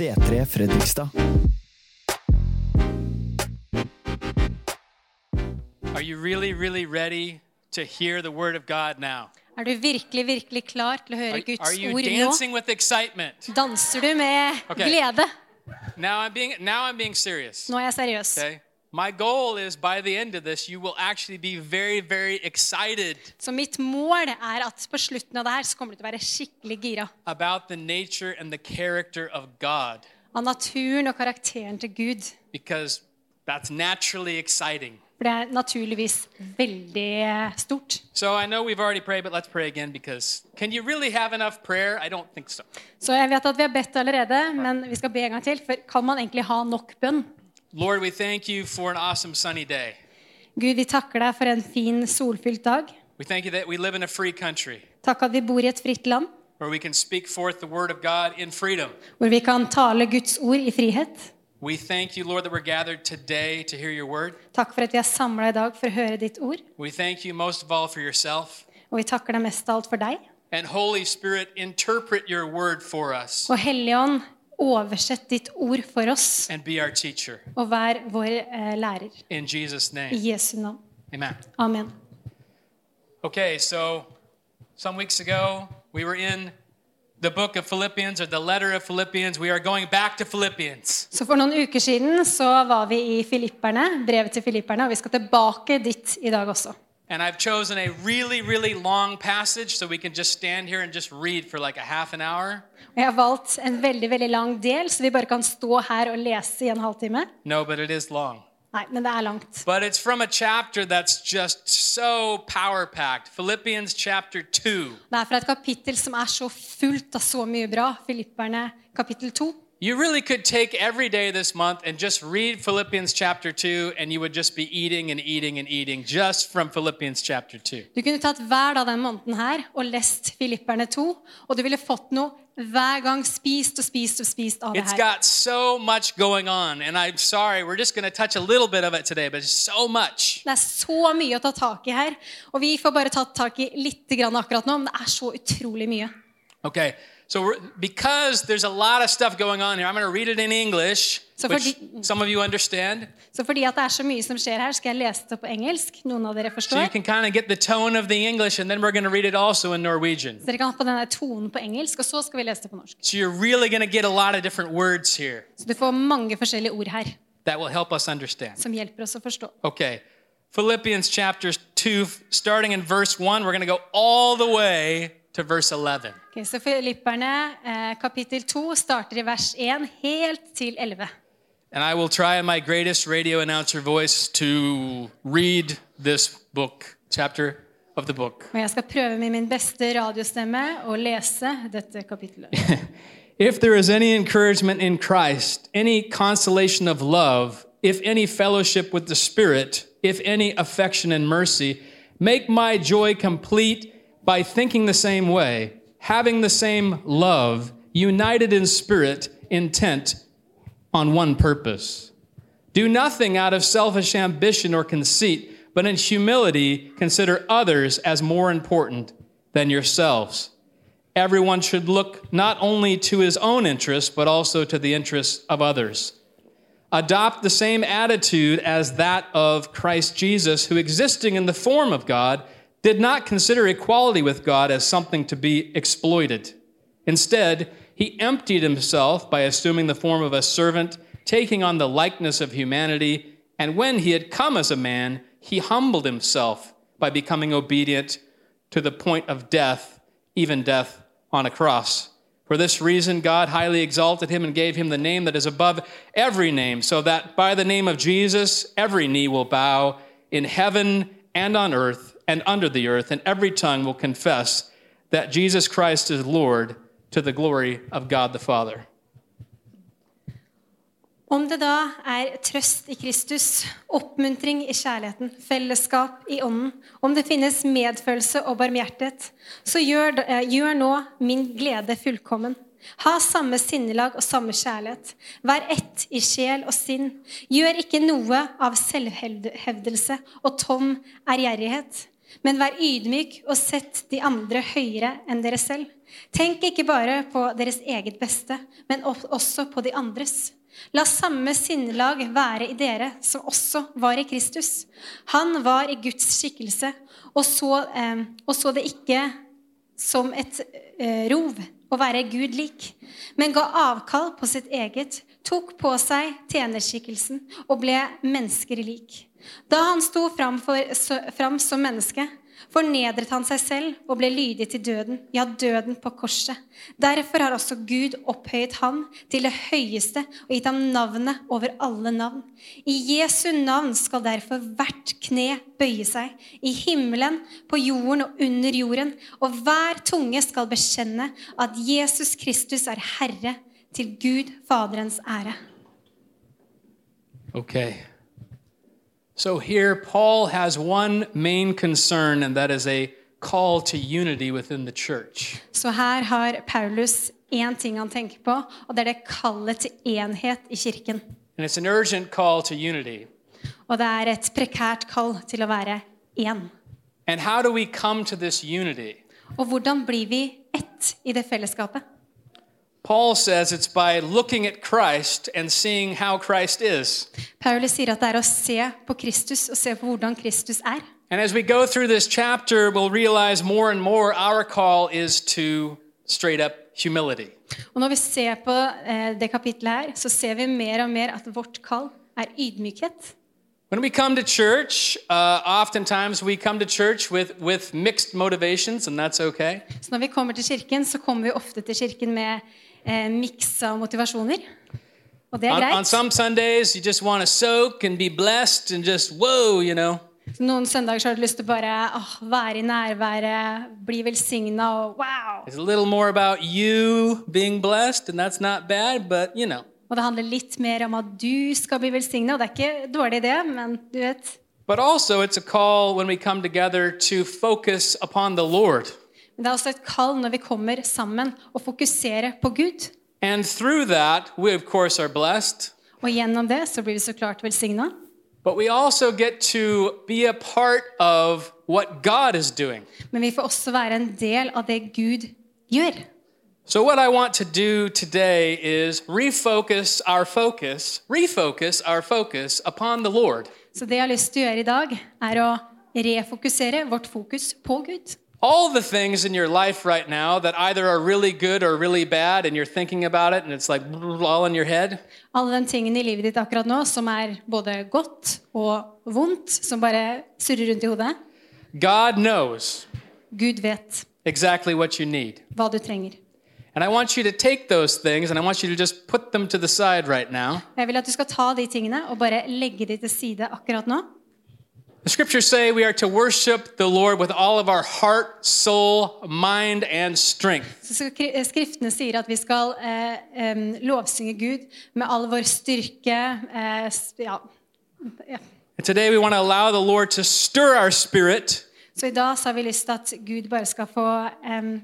C3 Fredrikstad. Are you really, really ready to hear the word of God now? Er du virkelig, virkelig klar til å Are, høre Guds are you ord nå? with excitement? Danser du med okay. glede? Now I'm being now I'm being serious. Nå er jeg seriøs. Okay? My goal is by the end of this you will actually be very very excited Så mitt mål er at på slutten av det her så kommer du til å være skikkelig gira. about the nature and the character of God Av naturen og karakteren til Gud. because that's naturally exciting. For det er naturligvis veldig eh, stort. So I know we've already prayed but let's pray again because can you really have enough prayer? I don't think so. Så jeg vet at vi har bedt allerede, men vi skal be en gang til. For kan man egentlig ha nok bønn? Lord, we thank you for an awesome sunny day. Gud, vi takker deg for en fin, solfylt dag. We thank you that we live in a free country Takk at vi bor i et fritt land, where we can speak forth the word of God in freedom. hvor vi kan tale Guds ord i frihet. We thank you, Lord, that we're gathered today to hear your word. Takk for at vi er samla i dag for å høre ditt ord. We thank you most of all for yourself. Og vi takker deg mest av alt for deg. And Holy Spirit, interpret your word for us Og Hellige Ånd, oversett ditt ord for oss, and be our teacher. og vær vår eh, lærer. In Jesus' I. Jesu navn. Amen. Amen. Okay, so some weeks ago, we were in the book of Philippians or the letter of Philippians. We are going back to Philippians. Så For noen uker siden så var vi i Filipperne, brevet til Filipperne, og vi skal tilbake dit i dag også. And I've chosen a really, really long passage so we can just stand here and just read for like a half an hour. Jeg har valgt en veldig veldig lang del, så vi bare kan stå her og lese i en halvtime. No, but it is long. Nei, men det er langt. But it's from a chapter that's just so power packed. Philippians chapter 2. Det er fra et kapittel som er så fullt av så mye bra. Filipperne kapittel 2. You really could take every day this month and just read Philippians chapter 2, and you would just be eating and eating and eating just from Philippians chapter 2. Du kunne tatt hver dag denne måneden her og lest Filipperne 2, og du ville fått noe hver gang spist og spist og spist av det It's got so much going on, and I'm sorry, we're just going to touch a little bit of it today, but it's so much. Det er så mye å ta tak i her, og vi får bare tatt tak i litt grann akkurat nå, men det er så utrolig mye. Okay, so because there's a lot of stuff going on here, I'm going to read it in English, which some of you understand. Så fordi at det er så mye som skjer her, skal jeg lese det på engelsk. Noen av dere So you can kind of get the tone of the English, and then we're going to read it also in Norwegian. Så dere kan ha på denne tonen på engelsk, og så skal vi lese det på norsk. So you're really going to get a lot of different words here Så du får mange forskjellige ord her, that will help us understand. som hjelper oss å forstå. Okay, Philippians chapter 2, starting in verse 1, we're going to go all the way to verse 11. Ok, så Filipperne eh, kapittel 2 starter i vers 1 helt til 11. And I will try in my greatest radio announcer voice to read this book, chapter of the book. Og jeg skal prøve med min beste radiostemme å lese dette kapittelet. If there is any encouragement in Christ, any consolation of love, if any fellowship with the Spirit, if any affection and mercy, make my joy complete by thinking the same way, having the same love, united in spirit, intent on one purpose. Do nothing out of selfish ambition or conceit, but in humility consider others as more important than yourselves. Everyone should look not only to his own interests, but also to the interests of others. Adopt the same attitude as that of Christ Jesus, who, existing in the form of God, did not consider equality with God as something to be exploited. Instead, he emptied himself by assuming the form of a servant, taking on the likeness of humanity, and when he had come as a man, he humbled himself by becoming obedient to the point of death, even death on a cross. For this reason, God highly exalted him and gave him the name that is above every name, so that by the name of Jesus, every knee will bow in heaven and on earth and under the earth, and every tongue will confess that Jesus Christ is Lord to the glory of God the Father. Om det da er trøst i Kristus, oppmuntring i kjærligheten, fellesskap i ånden, om det finnes medfølelse og barmhjertighet, så gjør, eh, gjør nå min glede fullkommen. Ha samme sinnelag og samme kjærlighet. Vær ett i sjel og sinn. Gjør ikke noe av selvhevdelse og tom ærgjerrighet. Men vær ydmyk og sett de andre høyere enn dere selv. Tenk ikke bare på deres eget beste, men også på de andres. La samme sinnelag være i dere som også var i Kristus. Han var i Guds skikkelse og så, eh, og så det ikke som et eh, rov å være Gud lik, men ga avkall på sitt eget, tok på seg tjenerskikkelsen og ble mennesker lik. Da han sto fram, for, fram som menneske, fornedret han seg selv og ble lydig til døden, ja, døden på korset. Derfor har også Gud opphøyet ham til det høyeste og gitt ham navnet over alle navn. I Jesu navn skal derfor hvert kne bøye seg, i himmelen, på jorden og under jorden, og hver tunge skal bekjenne at Jesus Kristus er Herre, til Gud Faderens ære. Okay. So here, Paul has one main concern, and that is a call to unity within the church. Så her har Paulus en ting han tenker på, og det er det kallet til enhet i kirken. And it's an urgent call to unity. Og det er et prekært kall til å være en. And how do we come to this unity? Og hvordan blir vi ett i det fellesskapet? Paul says it's by looking at Christ and seeing how Christ is. Paulus sier at det er å se på Kristus og se på hvordan Kristus er. And as we go through this chapter, we'll realize more and more our call is to straight up humility. Og når vi ser på eh, det kapitlet her, så ser vi mer og mer at vårt kall er ydmykhet. When we come to church, uh, oftentimes we come to church with, with mixed motivations, and that's okay. Så når vi kommer til kirken, så kommer vi ofte til kirken med eh, miksa motivasjoner. Og det er On, on greit. some Sundays, you just want to soak and be blessed and just, whoa, you know. Så Noen søndager så har du lyst til å bare åh, være i nærværet, bli velsigna og wow. It's a little more about you being blessed, and that's not bad, but you know. Og det handler litt mer om at du skal bli velsigna. Og det er ikke dårlig det, men du vet But also, it's a call when we come together to focus upon the Lord. Men det er også et kall når vi kommer sammen og fokuserer på Gud. And through that, we of course are blessed, Og gjennom det så blir vi så klart velsigna. but we also get to be a part of what God is doing. Men vi får også være en del av det Gud gjør. So, what I want to do today is refocus our focus, refocus our focus upon the Lord. Så det jeg har lyst til å gjøre i dag, er å refokusere vårt fokus på Gud. All the things in your life right now that either are really good or really bad, and you're thinking about it and it's like all in your head, Alle de tingene i livet ditt akkurat nå som er både godt og vondt, som bare surrer rundt i hodet. God knows Gud vet exactly what you need. hva du trenger. And I want you to take those things and I want you to just put them to the side right now. Jeg vil at du skal ta de tingene og bare legge de til side akkurat nå. The scriptures say we are to worship the Lord with all of our heart, soul, mind, and strength. Så eh, Skriftene sier at vi skal eh, lovsynge Gud med all vår styrke. Eh, ja. ja. And today we want to allow the Lord to stir our spirit Så i dag så har vi lyst til at Gud bare skal få em,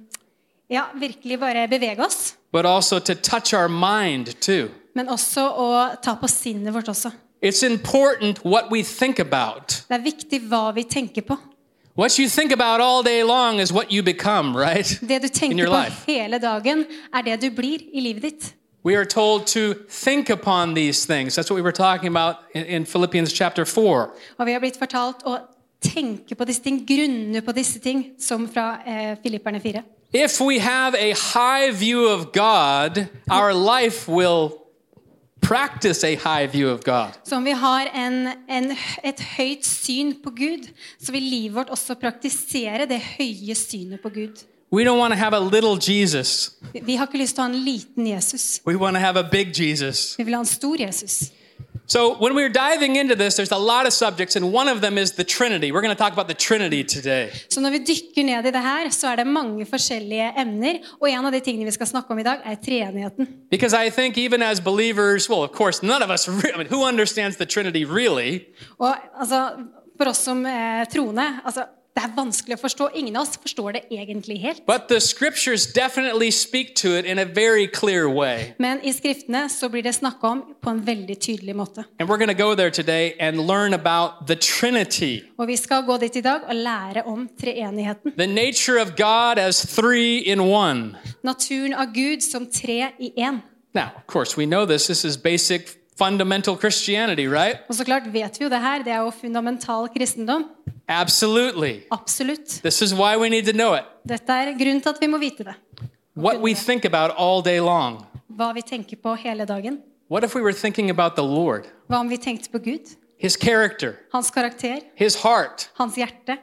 ja, virkelig bare bevege oss. but also to touch our mind too. Men også å ta på sinnet vårt også. It's important what we think about. Det er viktig hva vi tenker på. What you think about all day long is what you become, right? Det du tenker på life. hele dagen, er det du blir i livet ditt. We are told to think upon these things. That's what we were talking about in, in Philippians chapter 4. Og vi har blitt fortalt å tenke på disse ting, grunne på disse ting, som fra eh, Filipperne 4. If we have a high view of God, our life will practice a high view of God. Så om vi har en, en, et høyt syn på Gud, så vil livet vårt også praktisere det høye synet på Gud. We don't want to have a little Jesus. Vi- Vi har ikke lyst til å ha en liten Jesus. We want to have a big Jesus. Vi vil ha en stor Jesus. So, when we're diving into this, there's a lot of subjects, and one of them is the Trinity. We're going to talk about the Trinity today. Så når vi dykker ned i det her, så er det mange forskjellige emner. Og en av de tingene vi skal snakke om i dag, er treenigheten. Because I think even as believers, well, of course, none of us, I mean, who understands the Trinity really? Og altså, for oss som eh, troende, altså, det er vanskelig å forstå. Ingen av oss forstår det egentlig helt. But the scriptures definitely speak to it in a very clear way. Men i skriftene så blir det snakka om på en veldig tydelig måte. And we're going to go there today and learn about the Trinity, Og vi skal gå dit i dag og lære om treenigheten. the nature of God as three in one. Naturen av Gud som tre i én. Now, of course, we know this. This is basic fundamental Christianity, right? Og så klart vet vi jo det her. Det er jo fundamental kristendom. Absolutely. Absolutt. This is why we need to know it. Dette er grunnen til at vi må vite det. What we think about all day long. Hva vi tenker på hele dagen. What if we were thinking about the Lord, Hva om vi tenkte på Gud? His character, Hans karakter? His heart? Hans hjerte?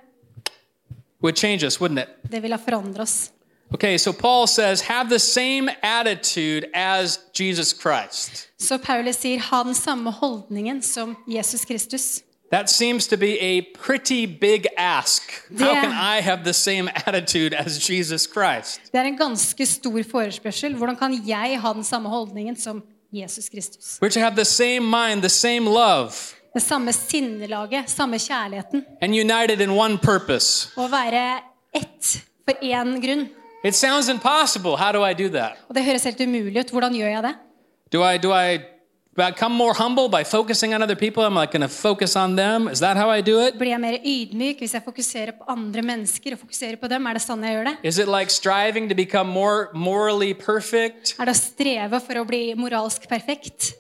Would change us, wouldn't it? Det ville forandre oss. Okay, so Paul says, have the same attitude as Jesus Christ. Så Paulus sier ha den samme holdningen som Jesus Kristus. That seems to be a pretty big ask. How can I have the same attitude as Jesus Christ? Det er en ganske stor forespørsel. Hvordan kan jeg ha den samme holdningen som Jesus Kristus? To have the same mind, the same love, Det samme sinnelaget, samme kjærligheten. and united in one purpose. Å være ett for én grunn. It sounds impossible. How do I do that? Og det høres helt umulig ut. Hvordan gjør jeg det? Do I do I become more humble by focusing on other people? I'm I going to focus on them? Is that how I do it? Blir jeg mer ydmyk hvis jeg fokuserer på andre mennesker og fokuserer på dem? Er det sånn jeg gjør det? Is it like striving to become more morally perfect? Er det å streve for å bli moralsk perfekt?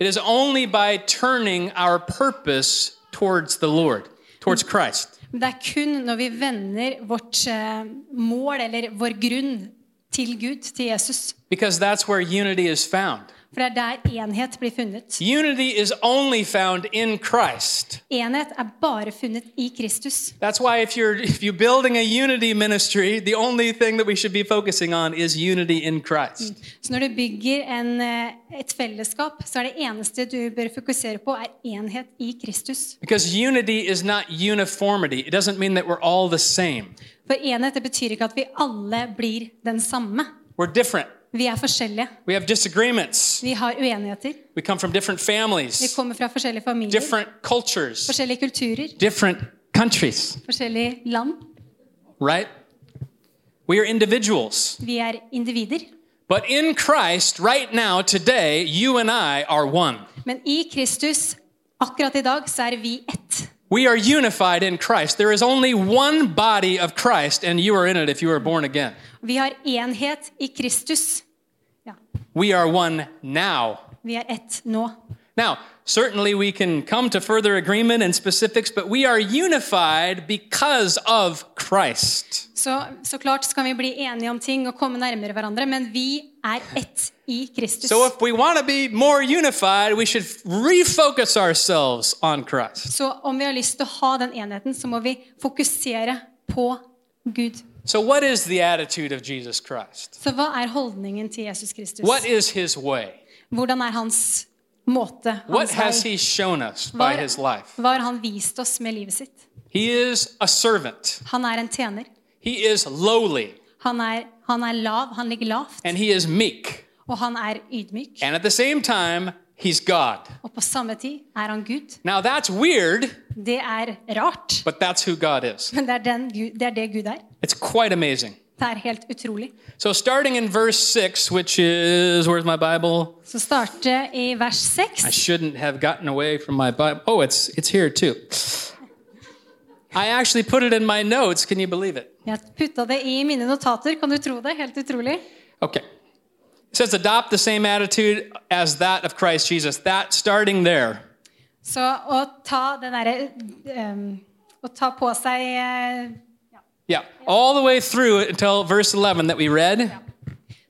It is only by turning our purpose towards the Lord, towards Christ. Men Det er kun når vi vender vårt eh, mål, eller vår grunn, til Gud, til Jesus. Because that's where unity is found. For det er der enhet blir funnet. Unity is only found in Christ. Enhet er bare funnet i Kristus. That's why if you're if you're building a unity ministry, the only thing that we should be focusing on is unity in Christ. Så når du bygger en, eh, et fellesskap, så er det eneste du bør fokusere på, er enhet i Kristus. Because unity is not uniformity. It doesn't mean that we're all the same. For enhet det betyr ikke at vi alle blir den samme. We're different. Vi er forskjellige. We have disagreements. Vi har uenigheter. We come from different Vi kommer fra forskjellige familier, different cultures, forskjellige kulturer, different countries, forskjellige land. right? We are individuals. Vi er individer. But in Christ, right now, today, you and I are one. Men i Kristus, akkurat i dag, så er vi ett. We are unified in Christ. There is only one body of Christ, and you are in it if you are born again. Vi har enhet i Kristus. Ja, We are one now. vi er ett nå. Now, certainly we can come to further agreement and specifics, but we are unified because of Christ. Så, så klart skal vi bli enige om ting og komme nærmere hverandre, men vi er ett i Kristus. So if we want to be more unified, we should refocus ourselves on Christ. Så om vi har lyst til å ha den enheten, så må vi fokusere på Gud. So, what is the attitude of Jesus Christ? Så hva er holdningen til Jesus Kristus? What is his way? Hvordan er hans måte? What has he shown us by his life? hva har han vist oss med livet sitt? He is a servant, Han er en tjener. he is lowly, Han er, han er lav, han ligger lavt, and he is meek. og han er ydmyk. And at the same time, he's God. Og på samme tid er han Gud. Now, that's weird, Det er rart, but that's who God is. men det er, den det, er det Gud er. It's quite amazing. Det er helt utrolig. So, starting in verse 6, which is, where's my Bible? Så starte i vers 6. I shouldn't have gotten away from my Bible. Oh, it's, it's here too. I actually put it in my notes. Can you believe it? Jeg putta det i mine notater. Kan du tro det? Helt utrolig. Okay. It says, adopt the same attitude as that of Christ Jesus. That starting there. Så å ta den derre um, Å ta på seg eh, Yeah. All the way through until verse 11 that we read.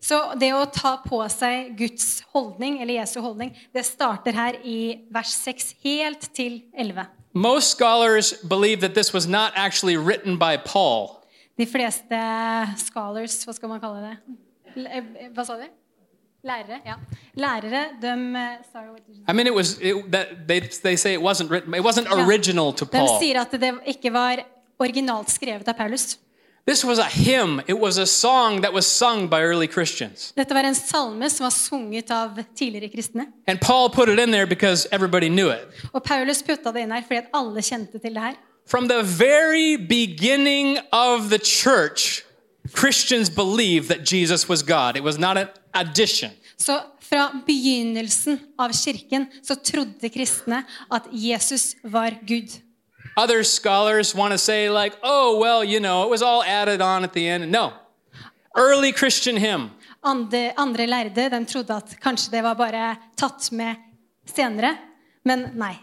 Så det å ta på seg Guds holdning, eller Jesu holdning, det starter her i vers 6 helt til 11. Most scholars believe that this was not actually written by Paul. De fleste scholars, hva skal man kalle det? Eh, Hva sa du? Lærere? Ja. Lærere, de eh, sorry, what did you say? I mean, it was it, they they say it wasn't written. It wasn't Ja. original to De sier at det ikke var originalt skrevet av Paulus. This was a hymn. It was a song that was sung by early Christians. Dette var en salme som var sunget av tidligere kristne. And Paul put it in there because everybody knew it. Og Paulus putta det inn her fordi at alle kjente til det her. From the very beginning of the church, Christians believed that Jesus was God. It was not an addition. Så fra begynnelsen av kirken så trodde kristne at Jesus var Gud. Other scholars want to say, like, oh, well, you know, it was all added on at the end. No. Early Christian hymn. Andre, andre lærde de trodde at kanskje det var bare tatt med senere. Men nei.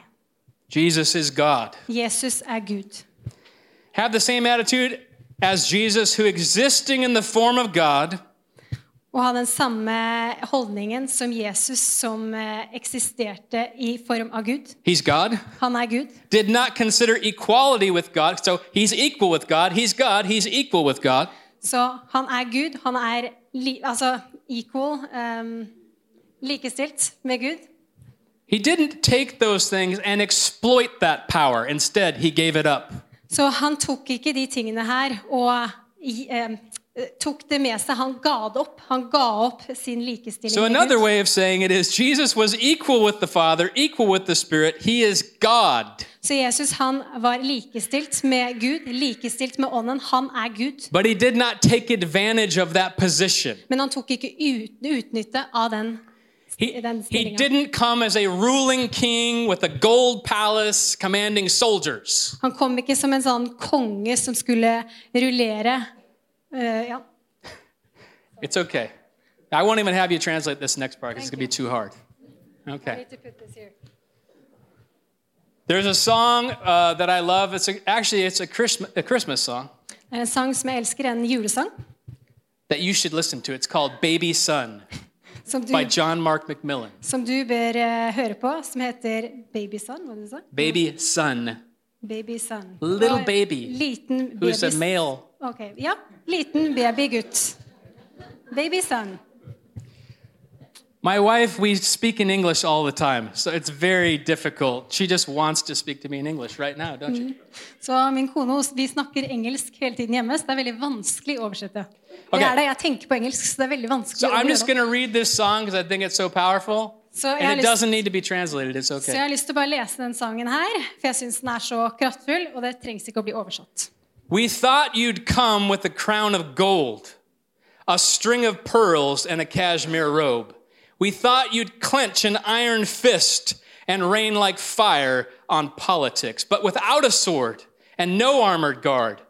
Jesus is God. Jesus er Gud. Have the same attitude as Jesus, who existing in the form of God, Og ha den samme holdningen som Jesus, som eh, eksisterte i form av Gud. he's God, Han er Gud. did not consider equality with God. So he's equal with God. He's God. He's equal with God. Så han er Gud. Han er li, altså equal, um, likestilt med Gud. He didn't take those things and exploit that power. Instead, he gave it up. Så han tok ikke de tingene her og ehm, tok det med seg. Han ga det opp. Han ga opp sin likestilling So, another way of saying it is Jesus was equal with the Father, equal with the Spirit. He is God. Så Jesus han var likestilt med Gud, likestilt med ånden. Han er Gud. But he did not take advantage of that position. Men han tok ikke ut, utnytte av den, He, he didn't come as a ruling king with a gold palace commanding soldiers. Han kom ikke som en sånn konge som skulle rullere. Eh, ja. It's okay. I won't even have you translate this next part because it's going to be too hard. Okay. I need to put this here. There's a song uh, that I love. It's a, actually it's a Christmas, a Christmas song Det er en sang som jeg elsker, en julesang. that you should listen to. It's called Baby Son Som du, by John Mark McMillan. som du bør eh, høre på, som heter Baby Son. Hva du sa? Baby Son, Baby Son. Little baby Liten who's a male. Ok, ja. Liten babygutt. Baby My wife, we speak in English all the time, so it's very difficult. She just wants to speak to me in English right now, don't you? Så min kone vi snakker engelsk hele tiden hjemme, så det er veldig vanskelig å oversette. Det er det, jeg tenker på engelsk, så det er veldig vanskelig So å I'm just going to read this song because I think it's so powerful. Så jeg, And it doesn't need to be translated, it's så jeg okay. har lyst til å bare lese den sangen her, for jeg syns den er så kraftfull, og det trengs ikke å bli oversatt. We thought you'd come with a crown of gold, a string of pearls, and a cashmere robe. We thought you'd clench an iron fist and rain like fire on politics, but without a sword and no armored guard,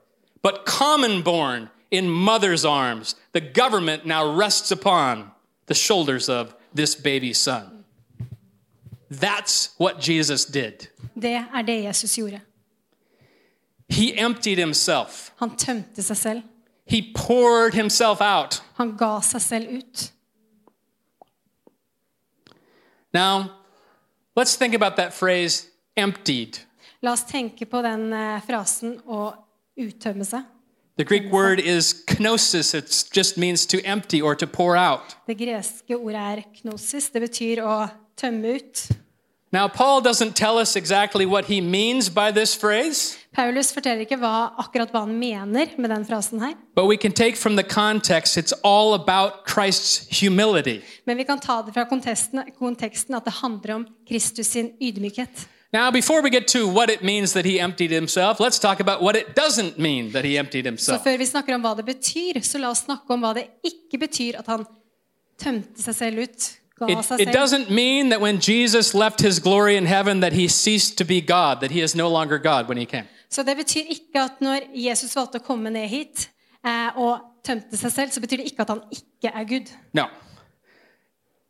but common born in mother's arms. The government now rests upon the shoulders of this baby son. That's what Jesus did. Det det Jesus gjorde. He emptied himself. Han tømte seg selv. He poured himself out. Han ga seg selv ut. Now, let's think about that phrase emptied. La oss tenke på den eh, frasen å uttømme seg. The Greek word is kenosis. It just means to empty or to pour out. Det greske ordet er knosis. Det betyr å tømme ut. Now, Paul doesn't tell us exactly what he means by this phrase, Paulus forteller ikke hva, akkurat hva han mener med den frasen her. but we can take from the context it's all about Christ's humility. Men vi kan ta det fra konteksten, konteksten at det handler om Kristus sin ydmykhet. Now, before we get to what it means that he emptied himself, let's talk about what it doesn't mean that he emptied Så himself. før vi snakker om hva det betyr, så la oss snakke om hva det ikke betyr at han tømte seg selv ut. It, it doesn't mean that when Jesus left his glory in heaven that he ceased to be God, that he is no longer God when he came. Så det betyr ikke at når Jesus valgte å komme ned hit eh, og tømte seg selv, så betyr det ikke at han ikke er Gud. No.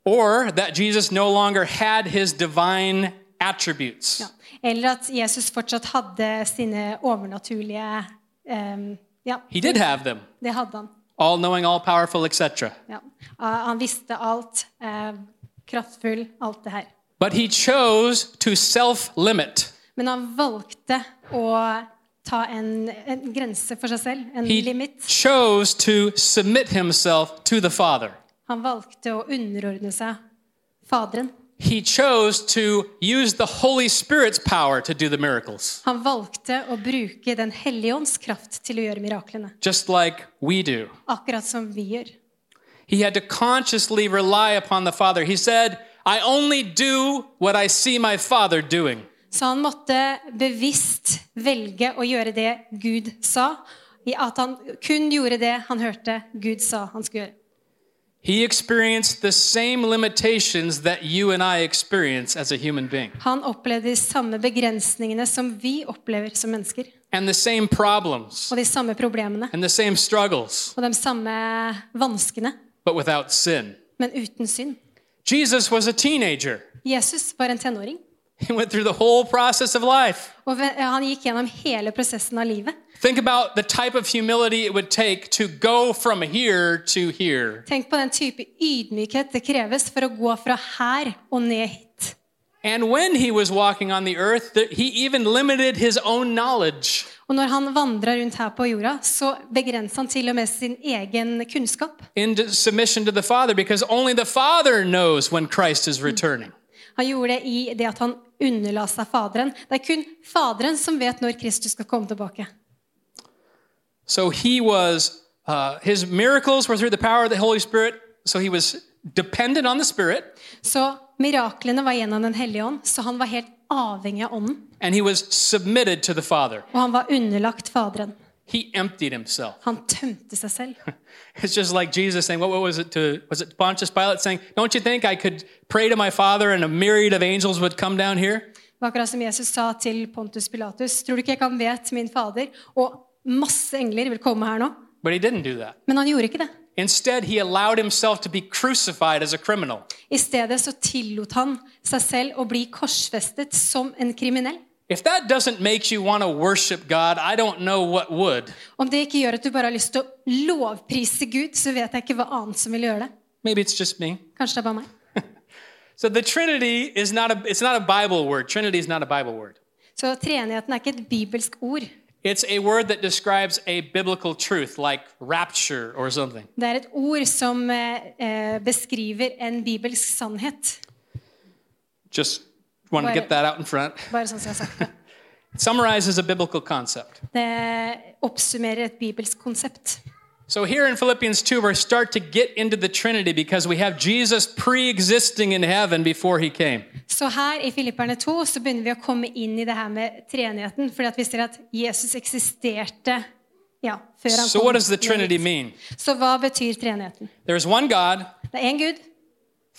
Or that Jesus no longer had his divine attributes. Ja. Eller at Jesus fortsatt hadde sine overnaturlige um, Ja, He did have them det hadde han. all knowing, all powerful, etc. Ja. Ah, Han visste alt. Eh, kraftfull, alt det her. But he chose to self limit. Men han valgte å ta en, en grense for seg selv, en He limit. chose to submit himself to the Father. Han valgte å underordne seg Faderen. He chose to use the Holy Spirit's power to do the miracles, Han valgte å bruke Den hellige ånds kraft til å gjøre miraklene. just like we do. Akkurat som vi gjør. He had to consciously rely upon the Father. He said, I only do what I see my Father doing. Så han måtte bevisst velge å gjøre det Gud sa. I at han kun gjorde det han hørte Gud sa han skulle gjøre. He experienced the same limitations that you and I experience as a human being, Han opplevde de samme begrensningene som vi opplever som mennesker. and the same problems, Og de samme problemene. and the same struggles, Og de samme vanskene, but without sin. men uten synd. Jesus was a teenager. Jesus var en tenåring. He went through the whole process of life. Og han gikk gjennom hele prosessen av livet. Think about the type of humility it would take to go from here to here. Tenk på den type ydmykhet det kreves for å gå fra her og ned hit. And when he was walking on the earth, he even limited his own knowledge. Og når han vandra rundt her på jorda, så begrensa han til og med sin egen kunnskap. in submission to the Father because only the Father knows when Christ is returning. Han gjorde det i det at han underla seg Faderen. Det er kun Faderen som vet når Kristus skal komme tilbake. So he was, uh, his miracles were through the power of the Holy Spirit. So he was dependent on the Spirit Så miraklene var gjennom Den hellige ånd, så han var helt avhengig av ånden. and he was submitted to the Father. Og han var underlagt Faderen. He emptied himself. Han tømte seg selv. It's just like Jesus saying, what, what was it to, was it Pontius Pilate saying, don't you think I could pray to my Father and a myriad of angels would come down here? Akkurat som Jesus sa til Pontus Pilatus. Tror du ikke jeg kan be til min fader? Og masse engler vil komme her nå. But he didn't do that. Men han gjorde ikke det. Instead, he allowed himself to be crucified as a criminal. I stedet så tillot han seg selv å bli korsfestet som en kriminell. If that doesn't make you want to worship God, I don't know what would. Om det ikke gjør at du bare har lyst til å lovprise Gud, så vet jeg ikke hva annet som vil gjøre det. Maybe it's just me. Kanskje det er bare meg. So the Trinity is not a it's not a Bible word. Trinity is not a Bible word. Så treenigheten er ikke et bibelsk ord. It's a word that describes a biblical truth like rapture or something. Det er et ord som eh, eh, beskriver en bibelsk sannhet. Just want to get that out in front. Bare sånn som jeg har sagt det. It summarizes a biblical concept. Det oppsummerer et bibelsk konsept. So here in Philippians 2 we start to get into the Trinity because we have Jesus pre-existing in heaven before he came. Så her i Filipperne 2 så begynner vi å komme inn i det her med treenigheten, fordi at vi ser at Jesus eksisterte ja, før han So kom. what does the Trinity mean? Så hva betyr treenigheten? is one God, Det er én Gud,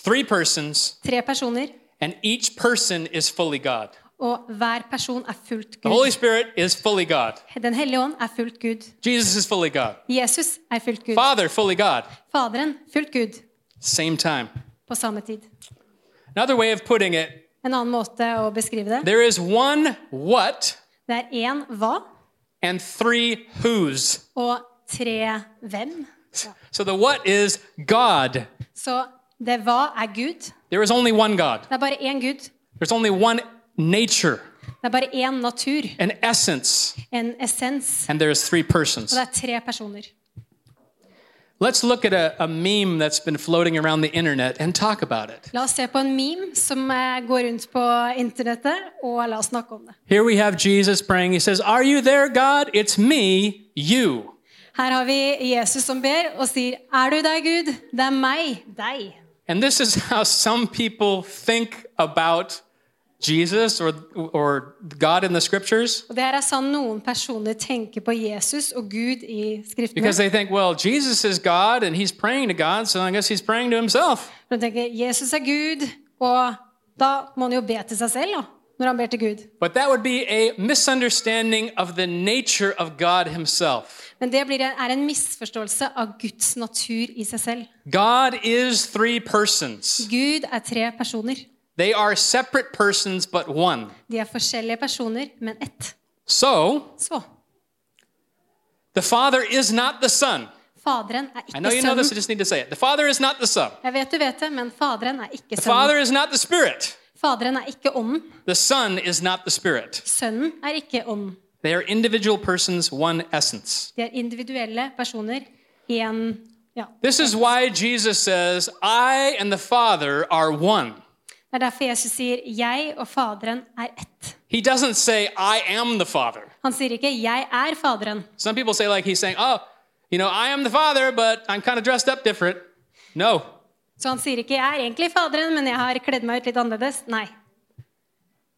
three persons, tre personer, and each person is fully God. og hver person er fullt The Holy Gud. Spirit is fully God. Den hellige ånd er fullt Gud. Jesus is fully God. Jesus er fullt Gud. Father, fully God. Faderen, fullt Gud Same time. på samme tid. Another way of putting it, En annen måte å beskrive det. there is one what Det er én hva and three whos. og tre hvem. So the what is God. Så det hva er Gud. There is only one God. Det er bare én Gud. There's only one nature, Det er bare én natur, an essence, en essens. and there's three persons. Og det er tre personer. Let's look at a, a meme that's been floating around the internet and talk about it. La oss se på en meme som eh, går rundt på internettet, og la oss snakke om det. Here we have Jesus praying. He says, Are you there, God? It's me, you. Her har vi Jesus som ber og sier, 'Er du der, Gud? Det er meg, deg'. And this is how some people think about Jesus or, or God in the scriptures Og det her er sånn noen personer tenker på Jesus og Gud i skriftene. because they think, well, Jesus is God and he's praying to God, so I guess he's praying to himself. De tenker, Jesus er Gud, og da må han jo be til seg selv, da, når han ber til Gud. But that would be a misunderstanding of the nature of God himself. Men det blir er en misforståelse av Guds natur i seg selv. God is three persons. Gud er tre personer. They are separate persons, but one. De er forskjellige personer, men ett. So, Så, the Father is not the Son. Faderen er I know you know this, I just need to say it. The Father is not the Son. Jeg vet du vet det, men Faderen er ikke The sønnen. Father is not the Spirit. Faderen er ikke ånden. The Son is not the Spirit. Sønnen er ikke ånden. They are individual persons, one essence. De er individuelle personer. En, ja. This is why Jesus says, I and the Father are one. Det er derfor Jesus sier 'jeg og Faderen er ett'. He doesn't say, I am the Father. Han sier ikke 'jeg er Faderen'. Some people say, like, he's saying, Oh, you know, I am the Father, but I'm kind of dressed up different. No. Så han sier ikke 'jeg er egentlig Faderen, men jeg har kledd meg ut litt annerledes'. Nei.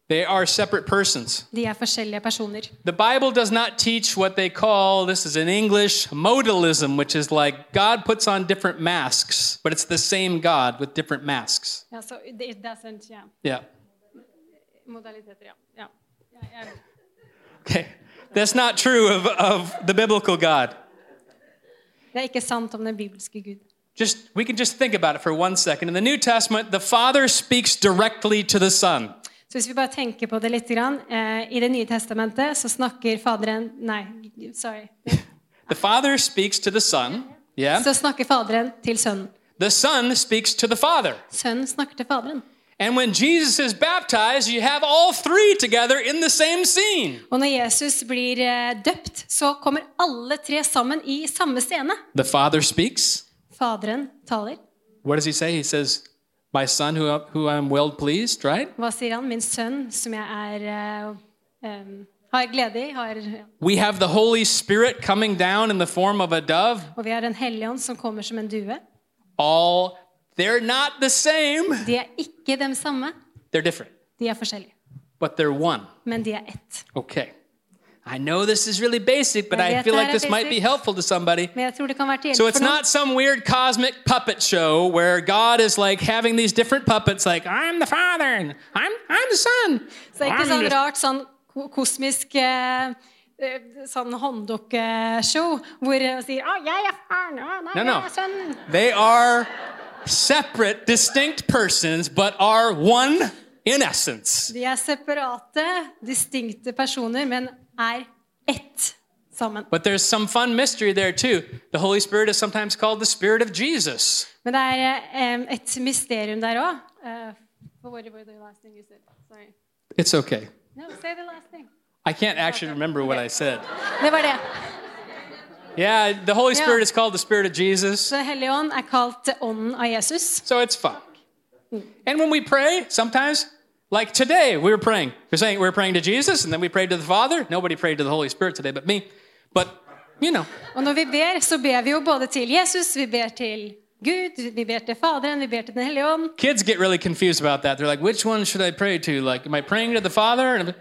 They are separate persons. De er forskjellige personer. The Bible does not teach what they call, this is in English, modalism, which is like God puts on different masks, but it's the same God with different masks. Yeah, so it doesn't, yeah. Yeah. Modaliteter, ja. ja. ja jeg- Okay. That's not true of, of the biblical God. Det er ikke sant om den bibelske Gud. Just we can just think about it for one second. In the New Testament, the Father speaks directly to the Son. Så hvis vi bare tenker på det litt, grann, eh, I Det nye testamentet så snakker Faderen Nei, sorry. The Father speaks to the Son. Yeah. Så snakker Faderen til Sønnen. The Son speaks to the Father. Sønnen snakker til Faderen. And when Jesus is baptized, you have all three together in the same scene. Og når Jesus blir eh, døpt, så kommer alle tre sammen i samme scene. The Father speaks. Faderen taler. What does he say? He says, My Son, who, who I'm well pleased, right? Hva sier han? Min sønn, som jeg er eh, em, har glede i. Har, We have the Holy Spirit coming down in the form of a dove. og vi har en som kommer som en due. All, they're not the same. De er ikke dem samme. They're different, De er forskjellige. but they're one. Men de er ett. Okay. I know this is really basic, but I feel like this might be helpful to somebody. Men jeg tror det kan være til So it's not some weird cosmic puppet show where God is like having these different puppets, like I'm the Father and I'm I'm the Son. Så det er ikke sånn the-" rart sånn ko- kosmisk sånn hånddukkeshow hvor han sier å, 'Jeg er faren, å, nei, No, no. jeg er sønnen'. They are separate, distinct persons, but are one in essence. De er separate, distinkte personer, men er ett sammen. But there's some fun mystery there too. The Holy Spirit is sometimes called the Spirit of Jesus. Men det er eh, et mysterium der òg. what were the last thing you said? Sorry. It's okay. No, say the last thing. I can't actually remember what I said. Det var det. Yeah, the Holy Spirit Yeah. is called the Spirit of Jesus. Så Den hellige ånd er kalt ånden av Jesus. So it's fun. And when we pray, sometimes, like today, we were praying. We're saying we were praying to Jesus, and then we prayed to the Father. Nobody prayed to the Holy Spirit today but me. But, you know, Og når vi ber, så ber vi jo både til Jesus, vi ber til Gud, vi ber til Faderen, vi ber til Den hellige ånd. kids get really confused about that. They're like, which one should I pray to? Like, am I praying to the Father?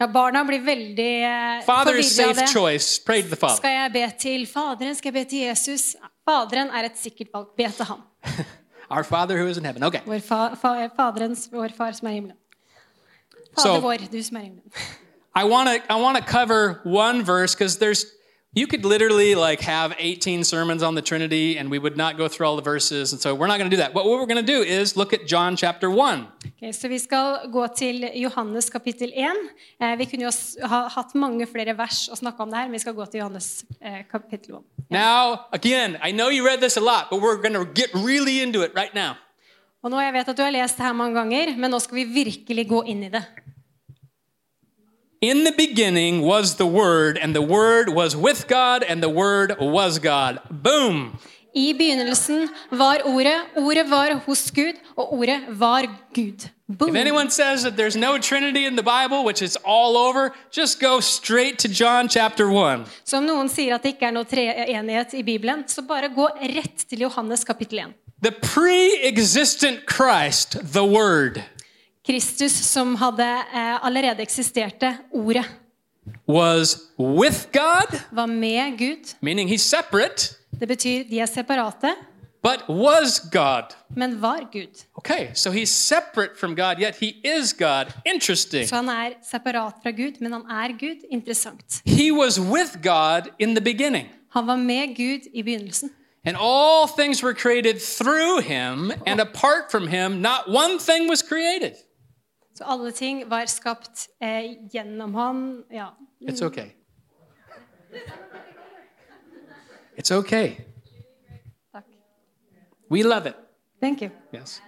Ja, Barna blir veldig uh, Father is safe choice. Pray to the Father. Skal jeg be til Faderen? Skal jeg be til Jesus? Faderen er et sikkert valg. Be til ham. Our Father who is in heaven. Okay. Vår fa, fa, faderens, vår far som er i himmelen. So- vår, du som i want to I want to cover one verse because there's you could literally like have 18 sermons on the Trinity and we would not go through all the verses and so we're not going to do that. But what we're going to do is look at John chapter 1. Ok, så vi skal gå til Johannes kapittel 1. Eh, vi kunne jo ha hatt mange flere vers å snakke om det her, men vi skal gå til Johannes eh, kapittel 1. Now, again, I know you read this a lot, but we're going to get really into it right now. Og nå, Jeg vet at du har lest det her mange ganger, men nå skal vi virkelig gå inn i det. In the beginning was the Word, and the Word was with God, and the Word was God. Boom. I begynnelsen var Ordet, Ordet var hos Gud, og Ordet var Gud. Boom. If anyone says that there's no Trinity in the Bible, which is all over, just go straight to John chapter 1. Så om noen sier at det ikke er noe treenighet i Bibelen, så bare gå rett til Johannes kapittel 1. The pre existent Christ, the Word, Kristus som hadde eh, allerede eksisterte, Ordet, was with God, var med Gud. meaning he's separate, Det betyr de er separate, but was God. men var Gud. Okay, so he's separate from God, yet he is God. Interesting. Så han er separat fra Gud, men han er Gud. Interessant. He was with God in the beginning. Han var med Gud i begynnelsen. And all things were created through him, and apart from him, not one thing was created. Så alle ting var skapt eh, gjennom han. Ja. It's okay. It's okay. Takk. We love it. Thank you. Yes.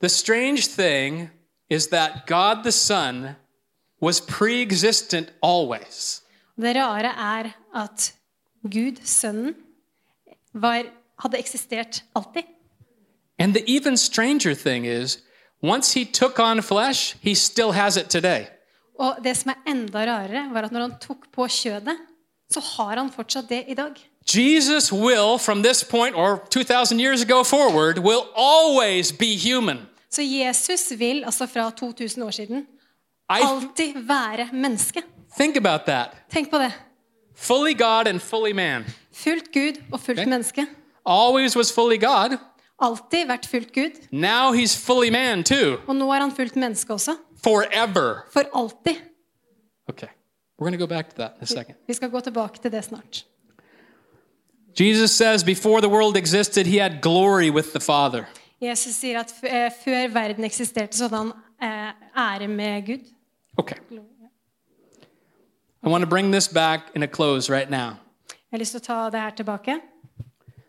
The strange thing is that God the Son was pre existent always. Det rare er at Gud, Sønnen, var, hadde eksistert alltid. And the even stranger thing is, once he took on flesh, he still has it today. Og det som er enda rarere, var at når han tok på kjødet, så har han fortsatt det i dag. Jesus will, from this point or 2,000 years ago forward, will always be human. Så Jesus vil, altså fra 2000 år siden, alltid være menneske. think about that. Tenk på det. Fully God and fully man. Fullt Gud og fullt okay. menneske. Always was fully God. Alltid vært fullt Gud. Now he's fully man too. Og nå er han fullt menneske også. Forever. For alltid. Okay. We're going to go back to that in a second. Vi skal gå tilbake til det snart. Jesus says before the world existed, he had glory with the Father. Jesus sier at eh, før verden eksisterte, så hadde han eh, ære med Gud. Okay. I want to bring this back in a close right now. Jeg har lyst til å ta det her tilbake.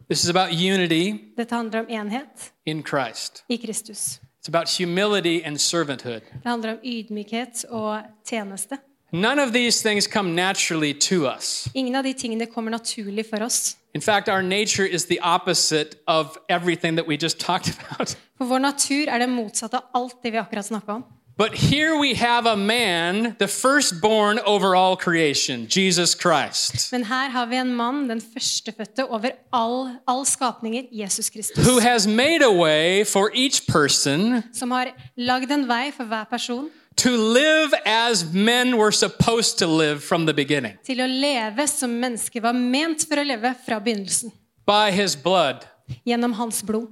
This is about unity Dette handler om enhet in Christ. i Kristus. It's about humility and servanthood. Det handler om ydmykhet og tjeneste. None of these things come naturally to us. Ingen av de tingene kommer naturlig for oss. In fact, our nature is the opposite of everything that we just talked about. For vår natur er det motsatte av alt det vi akkurat snakket om. But here we have a man, the firstborn over all creation, Jesus Christ, Men her har vi en mann, den førstefødte over all, all skapninger, Jesus Kristus, who has made a way for each person som har lagd en vei for hver person to live as men were supposed to live from the beginning. til å leve som mennesket var ment for å leve fra begynnelsen. By his blood, Gjennom hans blod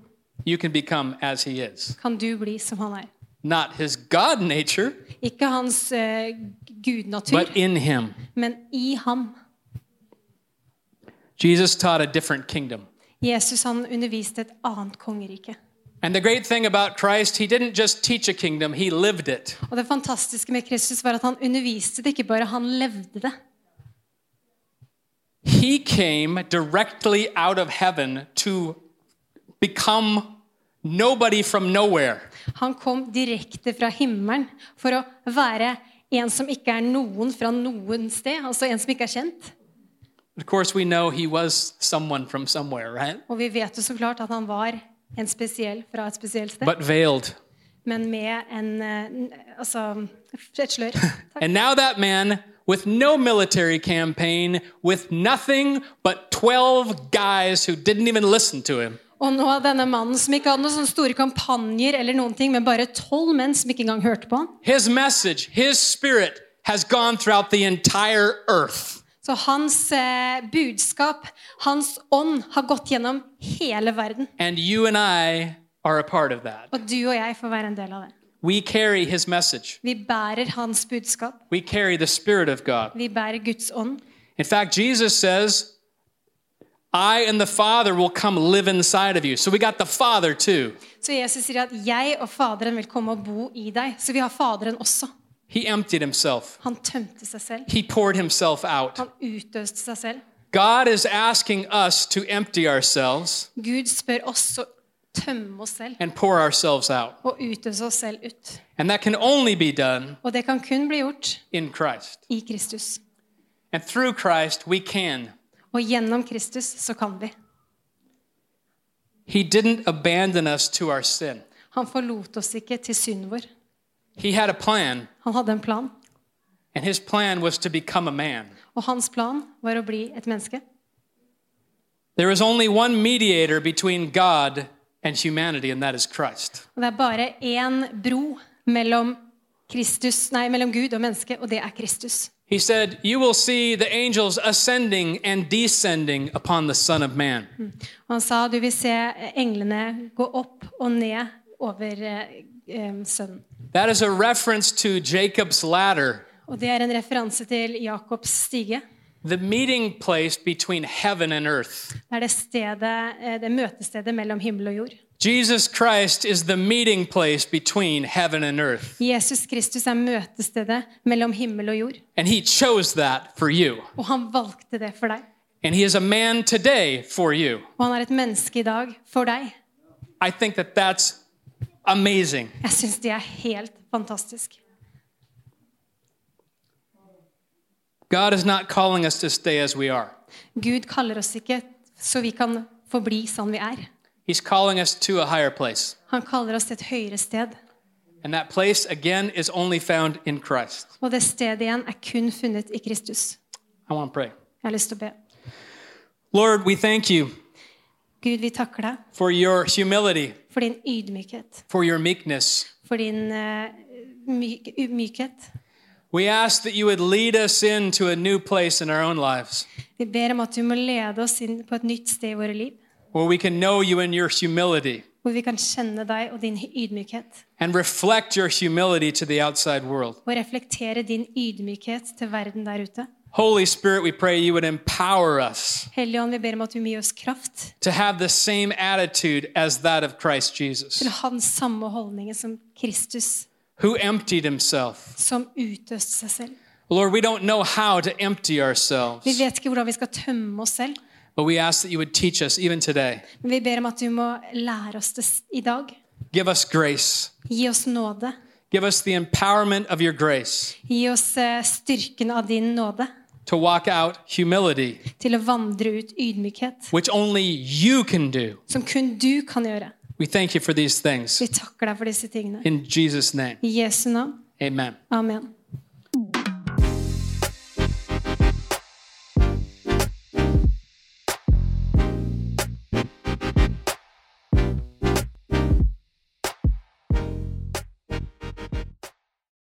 you can become as he is. kan du bli som han er. Not his God nature, Ikke hans uh, gudnatur, but in him. men i ham. Jesus taught a different kingdom. Jesus han underviste et annet kongerike. And the great thing about Christ, he didn't just teach a kingdom, he lived it. Og det fantastiske med Kristus var at han underviste det, ikke bare han levde det. He came directly out of heaven to become nobody from nowhere. Han kom direkte fra himmelen for å være en som ikke er noen fra noen sted, altså en som ikke er kjent. Of course, we know he was someone from somewhere, right? Og vi vet jo så klart at han var en spesiell fra et spesielt sted, But veiled. men med en eh, Altså et slør. And now that man, with no military campaign, with nothing but 12 guys who didn't even listen to him, Og nå denne mannen som ikke hadde noen sånne store kampanjer, eller noen ting, men bare tolv menn som ikke engang hørte på han. his message, his spirit has gone throughout the entire earth. Så hans eh, budskap, hans ånd, har gått gjennom hele verden. And you and I are a part of that. Og du og jeg får være en del av det. We carry his message. Vi bærer hans budskap. We carry the Spirit of God. Vi bærer Guds ånd. In fact, Jesus says, I and the Father will come live inside of you. So we got the Father too. Så Jesus sier at 'jeg og Faderen vil komme og bo i deg'. Så vi har Faderen også. He emptied himself, Han tømte seg selv. he poured himself out. Han utøste seg selv. God is asking us to empty ourselves Gud spør oss å tømme oss selv and pour ourselves out. og utøse oss selv ut. And that can only be done Og det kan kun bli gjort in Christ. i Kristus. And through Christ, we can. Og gjennom Kristus så kan vi. He didn't abandon us to our sin. Han forlot oss ikke til synden vår. He had a plan, Han hadde en plan, and his plan was to become a man. og hans plan var å bli et menneske. There is only one mediator between God and humanity, and that is Christ. Og det er bare én bro mellom, Kristus, nei, mellom Gud og menneske, og det er Kristus. He said, You will see the angels ascending and descending upon the Son of Man. Han sa du vil se englene gå opp og ned over eh, eh, sønnen. That is a reference to Jacob's ladder, Og det er en referanse til Jakobs stige. the meeting place between heaven and earth. Det er det, stedet, eh, det møtestedet mellom himmel og jord. Jesus Christ is the meeting place between heaven and earth. Jesus Kristus er møtestedet mellom himmel og jord. And he chose that for you. Og han valgte det for deg. And he is a man today for you. Og han er et menneske i dag for deg. I think that that's amazing. Jeg syns det er helt fantastisk. God is not calling us to stay as we are. Gud kaller oss ikke så vi kan forbli sånn vi er. He's calling us to a higher place. Han kaller oss til et høyere sted. And that place, again, is only found in Christ. Og det stedet igjen er kun funnet i Kristus. I want to pray. Jeg har lyst til å be. Lord, we thank you Gud, vi takker deg for your humility, for din ydmykhet, for your meekness. for din uh, myk, mykhet. We ask that you would lead us into a new place in our own lives Vi ber om at du må lede oss inn på et nytt sted i våre liv, where we can know you in your humility hvor vi kan kjenne deg og din ydmykhet, and reflect your humility to the outside world. og reflektere din ydmykhet til verden der ute. Holy Spirit, we pray you would empower us Hellige Ånd, vi ber om at du må gi oss kraft to have the same attitude as that of Christ Jesus, til å ha den samme holdningen som Kristus, who emptied himself. som utøste seg selv. Lord, we don't know how to empty ourselves, Vi vet ikke hvordan vi skal tømme oss selv, but we ask that you would teach us even today. men vi ber om at du må lære oss det i dag. Give us grace. Gi oss nåde. Give us the empowerment of your grace Gi oss eh, styrken av din nåde to walk out humility, til å vandre ut ydmykhet, which only you can do. som kun du kan gjøre. We thank you for these things. Vi takker deg for disse tingene. In Jesus' name, I Jesu navn. amen. Amen.